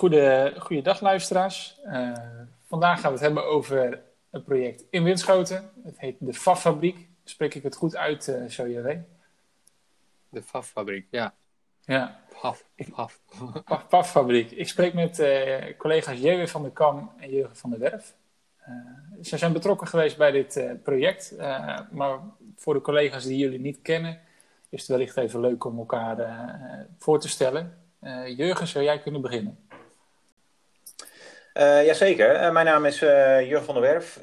goede, goede dag luisteraars. Uh, vandaag gaan we het hebben over een project in Winschoten. Het heet de FAF-fabriek. Spreek ik het goed uit, uh? De FAF-fabriek, ja. Ja. Paf, paf. PAF-fabriek. Ik spreek met uh, collega's Jewe van der Kam en Jurgen van der Werf. ze zijn betrokken geweest bij dit project. maar voor de collega's die jullie niet kennen, is het wellicht even leuk om elkaar voor te stellen. Jurgen, zou jij kunnen beginnen? Uh, jazeker, uh, mijn naam is uh, Jurgen van der Werf.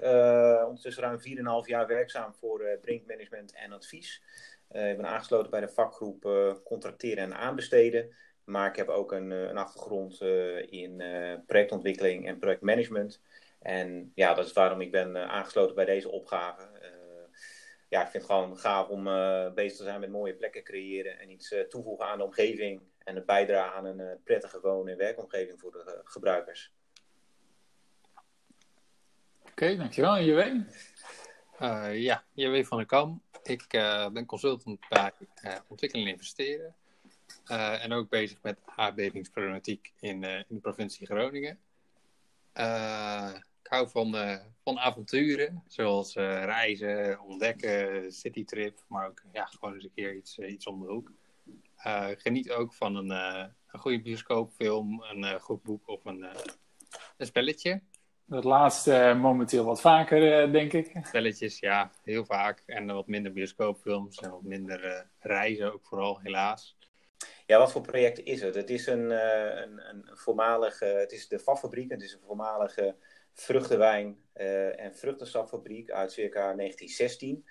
ondertussen ruim 4,5 jaar werkzaam voor Brink Management en Advies. ik ben aangesloten bij de vakgroep Contracteren en Aanbesteden. Maar ik heb ook een, een achtergrond in projectontwikkeling en projectmanagement. En ja, dat is waarom ik ben aangesloten bij deze opgave. ja, ik vind het gewoon gaaf om bezig te zijn met mooie plekken creëren en iets toevoegen aan de omgeving. En het bijdragen aan een prettige woon- en werkomgeving voor de gebruikers. Oké, dankjewel. JW? Uh, ja, JW van der Kam. Ik uh, ben consultant bij uh, ontwikkeling en investeren. en ook bezig met aardbevingsproblematiek in, in de provincie Groningen. ik hou van, van avonturen, zoals reizen, ontdekken, citytrip, maar ook ja, gewoon eens een keer iets, iets om de hoek. geniet ook van een, een goede bioscoopfilm, een goed boek of een, een spelletje. Dat laatste momenteel wat vaker, uh, denk ik. Spelletjes, ja, heel vaak. En wat minder bioscoopfilms en wat minder uh, reizen ook vooral, helaas. Ja, wat voor project is het? Het is een, uh, een, een voormalige, het is de VAF-fabriek. Het is een voormalige vruchtenwijn- en vruchtensapfabriek uit circa 1916.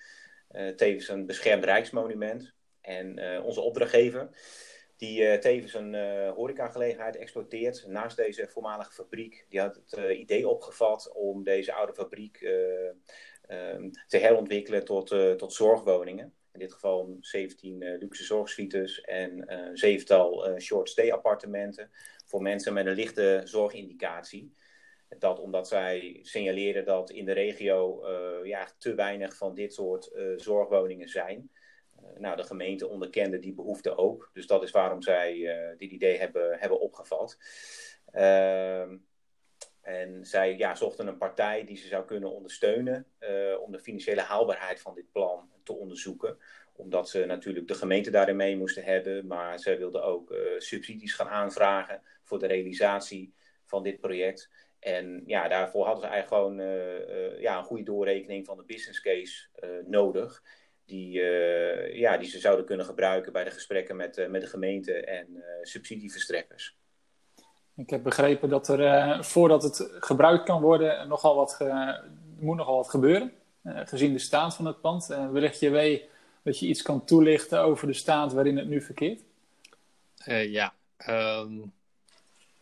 tevens een beschermd rijksmonument. En onze opdrachtgever, die uh, tevens een uh, horecagelegenheid exploiteert naast deze voormalige fabriek. Die had het uh, idee opgevat om deze oude fabriek um, te herontwikkelen tot, tot zorgwoningen. In dit geval 17 luxe zorgsuites en een zevental short stay appartementen voor mensen met een lichte zorgindicatie. Dat omdat zij signaleren dat in de regio ja, te weinig van dit soort zorgwoningen zijn. Eh, nou, de gemeente onderkende die behoefte ook. Dus dat is waarom zij eh, dit idee hebben, hebben opgevat. Ehm, en zij ja, zochten een partij die ze zou kunnen ondersteunen uh, om de financiële haalbaarheid van dit plan te onderzoeken. Omdat ze natuurlijk de gemeente daarin mee moesten hebben, maar zij wilden ook subsidies gaan aanvragen voor de realisatie van dit project. En ja, daarvoor hadden ze eigenlijk gewoon ja, een goede doorrekening van de business case nodig die, uh, ja, die ze zouden kunnen gebruiken bij de gesprekken met, uh, met de gemeente en uh, subsidieverstrekkers. Ik heb begrepen dat er voordat het gebruikt kan worden nogal wat moet nogal wat gebeuren, gezien de staat van het pand. wellicht je weet dat je iets kan toelichten over de staat waarin het nu verkeert? ja, um,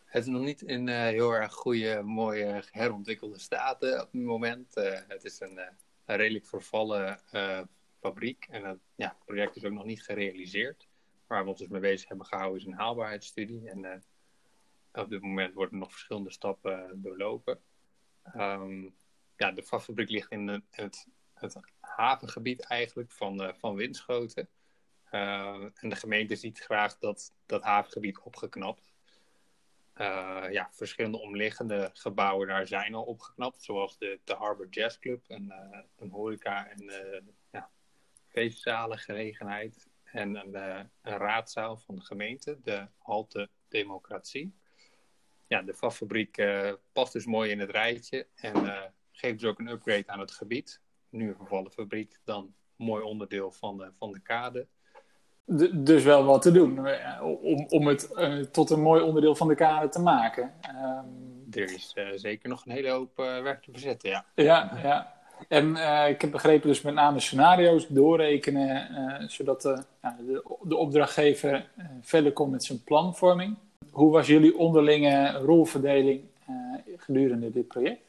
het is nog niet in heel erg goede, mooie, herontwikkelde staten op het moment. het is een, een redelijk vervallen fabriek. En het, ja, project is ook nog niet gerealiseerd. Waar we ons dus mee bezig hebben gehouden is een haalbaarheidsstudie. En uh, op dit moment worden nog verschillende stappen doorlopen. Um, ja, de fabriek ligt in het, het, havengebied eigenlijk van, uh, van Winschoten. Uh, en de gemeente ziet graag dat dat havengebied opgeknapt. ja, verschillende omliggende gebouwen daar zijn al opgeknapt. Zoals de, de Harbor Jazz Club, een, een horeca en ja, feestzalen gelegenheid en een, uh, een, raadzaal van de gemeente, de Halte Democratie. Ja, de VAF-fabriek uh, past dus mooi in het rijtje en uh, geeft dus ook een upgrade aan het gebied. Nu een vervallen fabriek, dan mooi onderdeel van de, van de kade. De, dus wel wat te doen om, om het tot een mooi onderdeel van de kade te maken. Um... Er is zeker nog een hele hoop werk te verzetten, ja. Ja, ja. En uh, ik heb begrepen dus met name scenario's doorrekenen, uh, zodat de, de, de, opdrachtgever uh, verder komt met zijn planvorming. Hoe was jullie onderlinge rolverdeling gedurende dit project?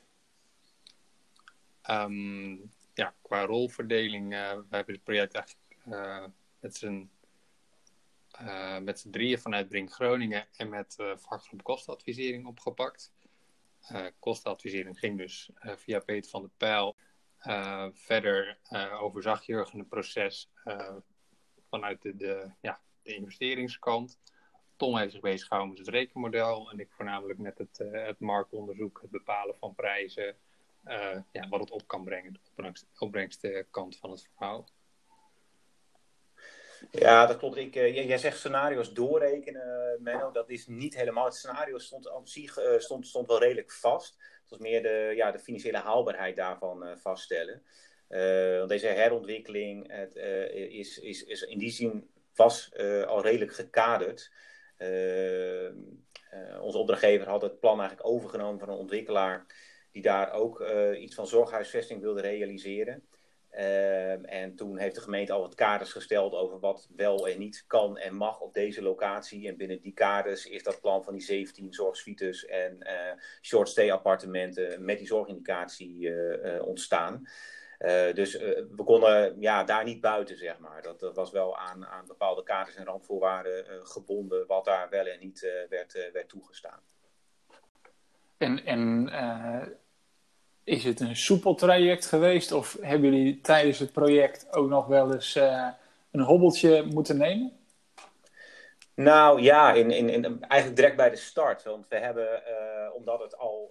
Um, ja, qua rolverdeling, we hebben het project eigenlijk met z'n met drieën vanuit Brink Groningen en met vakgroep kostenadvisering opgepakt. kostenadvisering ging dus via Peter van der Pijl uh, verder uh, overzag Jurgen het proces uh, vanuit de, ja, de investeringskant. Tom heeft zich bezig gehouden met het rekenmodel en ik voornamelijk met het, het marktonderzoek, het bepalen van prijzen, ja, wat het op kan brengen, de opbrengst, opbrengstkant van het verhaal. Ja, dat klopt. Ik, jij zegt scenario's doorrekenen, Menno. Dat is niet helemaal. Het scenario stond op zich stond, stond wel redelijk vast. Het was meer de, ja, de financiële haalbaarheid daarvan vaststellen. want deze herontwikkeling het, is, is, is in die zin was al redelijk gekaderd. Onze opdrachtgever had het plan eigenlijk overgenomen van een ontwikkelaar die daar ook iets van zorghuisvesting wilde realiseren. En toen heeft de gemeente al wat kaders gesteld over wat wel en niet kan en mag op deze locatie. En binnen die kaders is dat plan van die 17 zorgsuites en short stay appartementen met die zorgindicatie ontstaan. Uh, dus uh, we konden ja, daar niet buiten, zeg maar. Dat, dat was wel aan, aan bepaalde kaders en randvoorwaarden gebonden, wat daar wel en niet werd, werd toegestaan. En, en is het een soepel traject geweest, of hebben jullie tijdens het project ook nog wel eens een hobbeltje moeten nemen? Nou ja, in, in, in, eigenlijk direct bij de start. Want we hebben, omdat het al.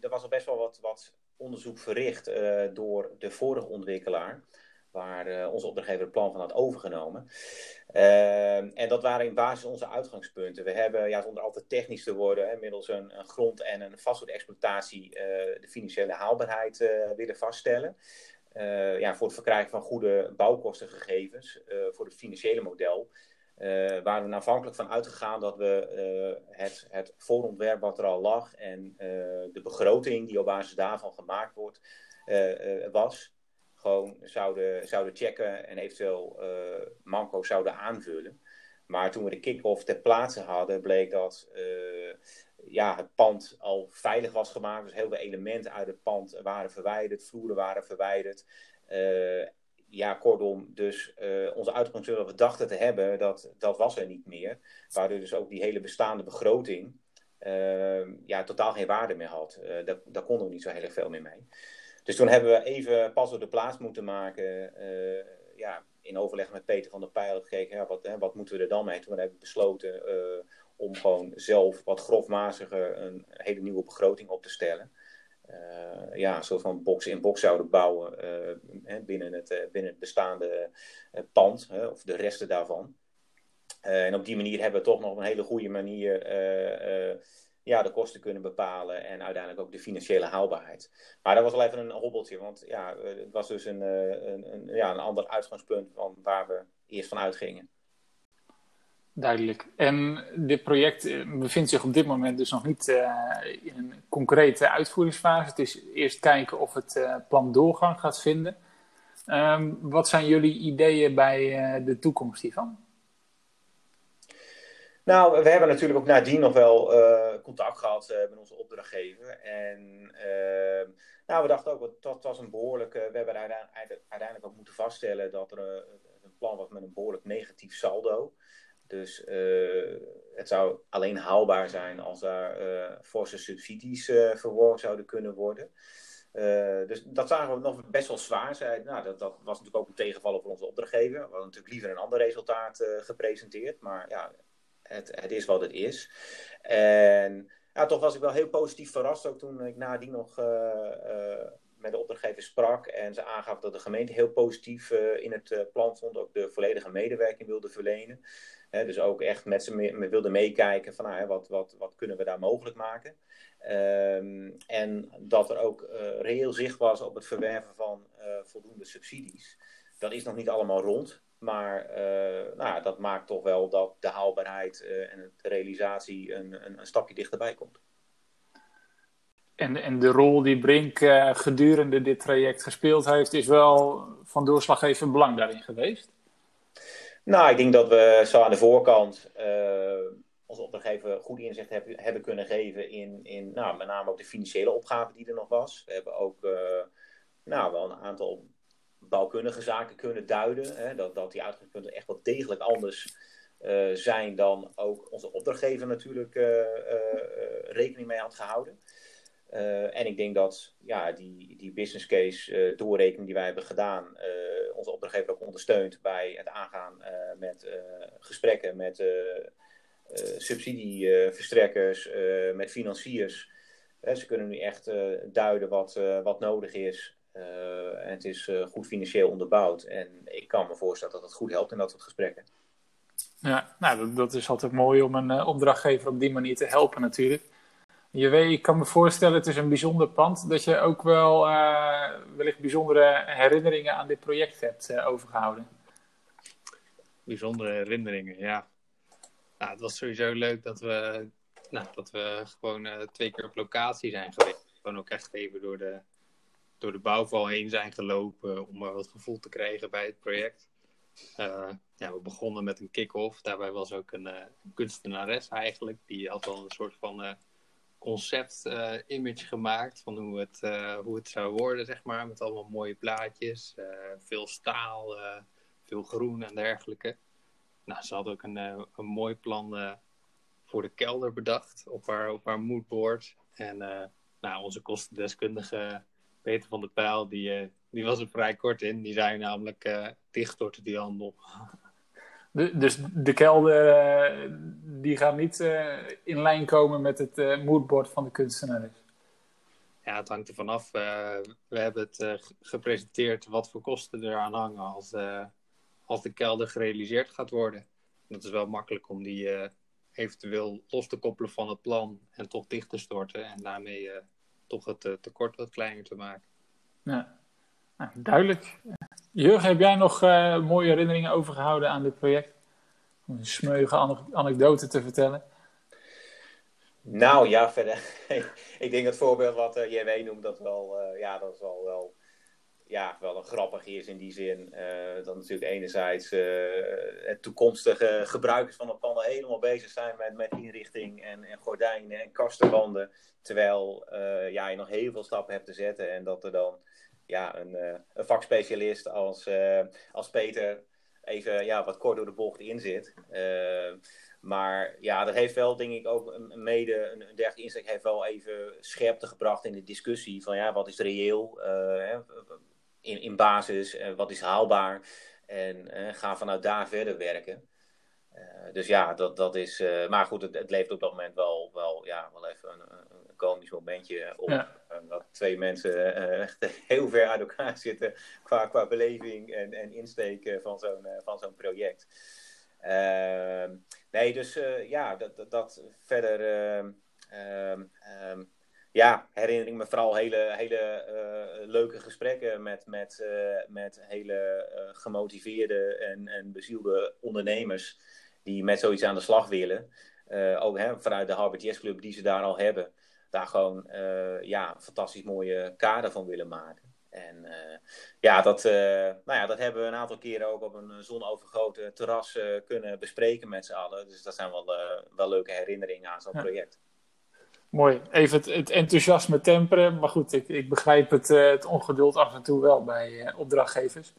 er was al best wel wat, wat onderzoek verricht door de vorige ontwikkelaar, waar uh, onze opdrachtgever het plan van had overgenomen. Uh, en dat waren in basis onze uitgangspunten. We hebben, ja, zonder altijd technisch te worden, hè, middels een, een, grond- en een vastgoedexploitatie de financiële haalbaarheid willen vaststellen. ja, voor het verkrijgen van goede bouwkostengegevens voor het financiële model. Waren we aanvankelijk van uitgegaan dat we het, het voorontwerp wat er al lag en de begroting die op basis daarvan gemaakt wordt, was, gewoon zouden, zouden checken en eventueel manco zouden aanvullen. Maar toen we de kick-off ter plaatse hadden, bleek dat ja, het pand al veilig was gemaakt. Dus heel veel elementen uit het pand waren verwijderd, vloeren waren verwijderd ja, kortom, dus uh, onze uitgangspunt dat we dachten te hebben, dat, dat was er niet meer. Waardoor dus ook die hele bestaande begroting uh, ja, totaal geen waarde meer had. Uh, daar, daar konden we niet zo heel erg veel meer mee. Dus toen hebben we even pas op de plaats moeten maken. ja, in overleg met Peter van der Pijl gekeken, ja, wat, hè, wat moeten we er dan mee? Toen hebben we besloten om gewoon zelf wat grofmaziger een hele nieuwe begroting op te stellen. Uh, ja, een soort van box-in-box zouden bouwen binnen, het, binnen het bestaande pand, of de resten daarvan. en op die manier hebben we toch nog een hele goede manier ja, de kosten kunnen bepalen en uiteindelijk ook de financiële haalbaarheid. Maar dat was wel even een hobbeltje, want ja, het was dus een, een, een, ja, een ander uitgangspunt van waar we eerst van uitgingen. Duidelijk. En dit project eh, bevindt zich op dit moment dus nog niet in een concrete uitvoeringsfase. Het is eerst kijken of het plan doorgang gaat vinden. Um, wat zijn jullie ideeën bij de toekomst hiervan? Nou, we hebben natuurlijk ook nadien nog wel contact gehad met onze opdrachtgever. En ehm, nou, we dachten ook, dat was een behoorlijke. We hebben uiteindelijk, ook moeten vaststellen dat er een plan was met een behoorlijk negatief saldo. Dus het zou alleen haalbaar zijn als daar forse subsidies verworven zouden kunnen worden. dus dat zagen we nog best wel zwaar zijn. Nou, dat, dat, was natuurlijk ook een tegenvaller voor onze opdrachtgever. We hadden natuurlijk liever een ander resultaat gepresenteerd. Maar ja, het, het is wat het is. En ja, toch was ik wel heel positief verrast ook toen ik nadien nog met de opdrachtgever sprak en ze aangaf dat de gemeente heel positief in het plan stond, ook de volledige medewerking wilde verlenen dus ook echt met ze mee, wilden meekijken van nou, wat, wat, wat kunnen we daar mogelijk maken. Um, en dat er ook reëel zicht was op het verwerven van voldoende subsidies. Dat is nog niet allemaal rond. Maar uh, nou, dat maakt toch wel dat de haalbaarheid en de realisatie een, een, een, stapje dichterbij komt. En, en de rol die Brink gedurende dit traject gespeeld heeft, is wel van doorslaggevend belang daarin geweest? Nou, ik denk dat we zo aan de voorkant uh, onze opdrachtgever goed inzicht hebben, hebben kunnen geven in, in nou, met name ook de financiële opgave die er nog was. We hebben ook uh, nou, wel een aantal bouwkundige zaken kunnen duiden. Hè, dat, dat die uitgangspunten echt wel degelijk anders uh, zijn dan ook onze opdrachtgever natuurlijk rekening mee had gehouden. En ik denk dat ja, die, die business case doorrekening die wij hebben gedaan, onze opdrachtgever ook ondersteunt bij het aangaan met gesprekken met subsidieverstrekkers, met financiers. ze kunnen nu echt duiden wat, wat nodig is. En het is goed financieel onderbouwd. En ik kan me voorstellen dat het goed helpt in dat soort gesprekken. Ja, nou, dat, dat is altijd mooi om een opdrachtgever op die manier te helpen natuurlijk. Je weet, ik kan me voorstellen, het is een bijzonder pand, dat je ook wel uh, wellicht bijzondere herinneringen aan dit project hebt uh, overgehouden. Bijzondere herinneringen, ja. Nou, het was sowieso leuk dat we, nou, dat we gewoon uh, twee keer op locatie zijn geweest. Gewoon ook echt even door de, door de bouwval heen zijn gelopen om wat gevoel te krijgen bij het project. ja, we begonnen met een kick-off. Daarbij was ook een kunstenares eigenlijk. Die had al een soort van concept uh, image gemaakt van hoe het, hoe het zou worden, zeg maar. Met allemaal mooie plaatjes, veel staal, veel groen en dergelijke. Nou, ze had ook een, een mooi plan voor de kelder bedacht op haar, op haar moodboard. En nou, onze kostendeskundige Peter van der Pijl, die, die was er vrij kort in. Die zei namelijk dicht door die handel. dus de kelder uh, die gaat niet in lijn komen met het moodboard van de kunstenaar. Ja, het hangt er vanaf. we hebben het gepresenteerd wat voor kosten er aan hangen als, als de kelder gerealiseerd gaat worden. Dat is wel makkelijk om die eventueel los te koppelen van het plan en toch dicht te storten. En daarmee toch het tekort wat kleiner te maken. Ja, nou, duidelijk. Jurgen, heb jij nog uh, mooie herinneringen overgehouden aan dit project? Om een smeuige anekdote te vertellen. Nou ja, verder. ik denk het voorbeeld wat uh, eh, JW noemt, dat wel, uh, ja, dat wel, wel, ja, wel een grappig is in die zin. Uh, dat natuurlijk enerzijds het toekomstige gebruikers van het panden helemaal bezig zijn met, met inrichting en, en gordijnen en kastenwanden. Terwijl ja, je nog heel veel stappen hebt te zetten en dat er dan ja, een, uh, een vakspecialist als, uh, als Peter even ja, wat kort door de bocht in zit. Uh, maar ja, dat heeft wel, denk ik, ook mede een, een dergelijke heeft wel even scherpte gebracht in de discussie van ja, wat is reëel in, in basis, wat is haalbaar en ga vanuit daar verder werken. dus ja, dat, dat is. maar goed, het, het leeft op dat moment wel, wel, ja, wel even een, een komisch momentje op. Ja dat twee mensen eh, echt heel ver uit elkaar zitten qua, qua beleving en, en insteek van zo'n eh, van zo'n project. Ehm, nee, dus eh, ja, dat, dat, dat verder ehm, ja, herinner ik me vooral hele, hele leuke gesprekken met, met, met hele gemotiveerde en, en bezielde ondernemers die met zoiets aan de slag willen. ook hè, vanuit de Harvard Yes Club die ze daar al hebben daar gewoon ja, een fantastisch mooie kader van willen maken. En ja, dat, nou ja, dat hebben we een aantal keren ook op een zonovergoten terras kunnen bespreken met z'n allen. Dus dat zijn wel, wel leuke herinneringen aan zo'n project. Mooi. Even het, het, enthousiasme temperen. Maar goed, ik, ik begrijp het, het ongeduld af en toe wel bij opdrachtgevers.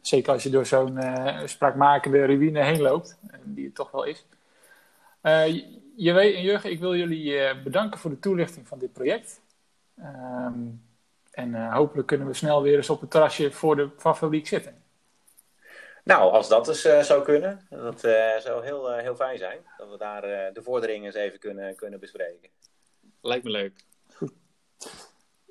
Zeker als je door zo'n spraakmakende ruïne heen loopt, die het toch wel is. Jewe en Jurgen, ik wil jullie eh, bedanken voor de toelichting van dit project. Ehm, en uh, hopelijk kunnen we snel weer eens op het terrasje voor de fabriek zitten. Nou, als dat dus uh, zou kunnen, dat uh, zou heel, heel fijn zijn. Dat we daar de vorderingen eens even kunnen, kunnen bespreken. Lijkt me leuk.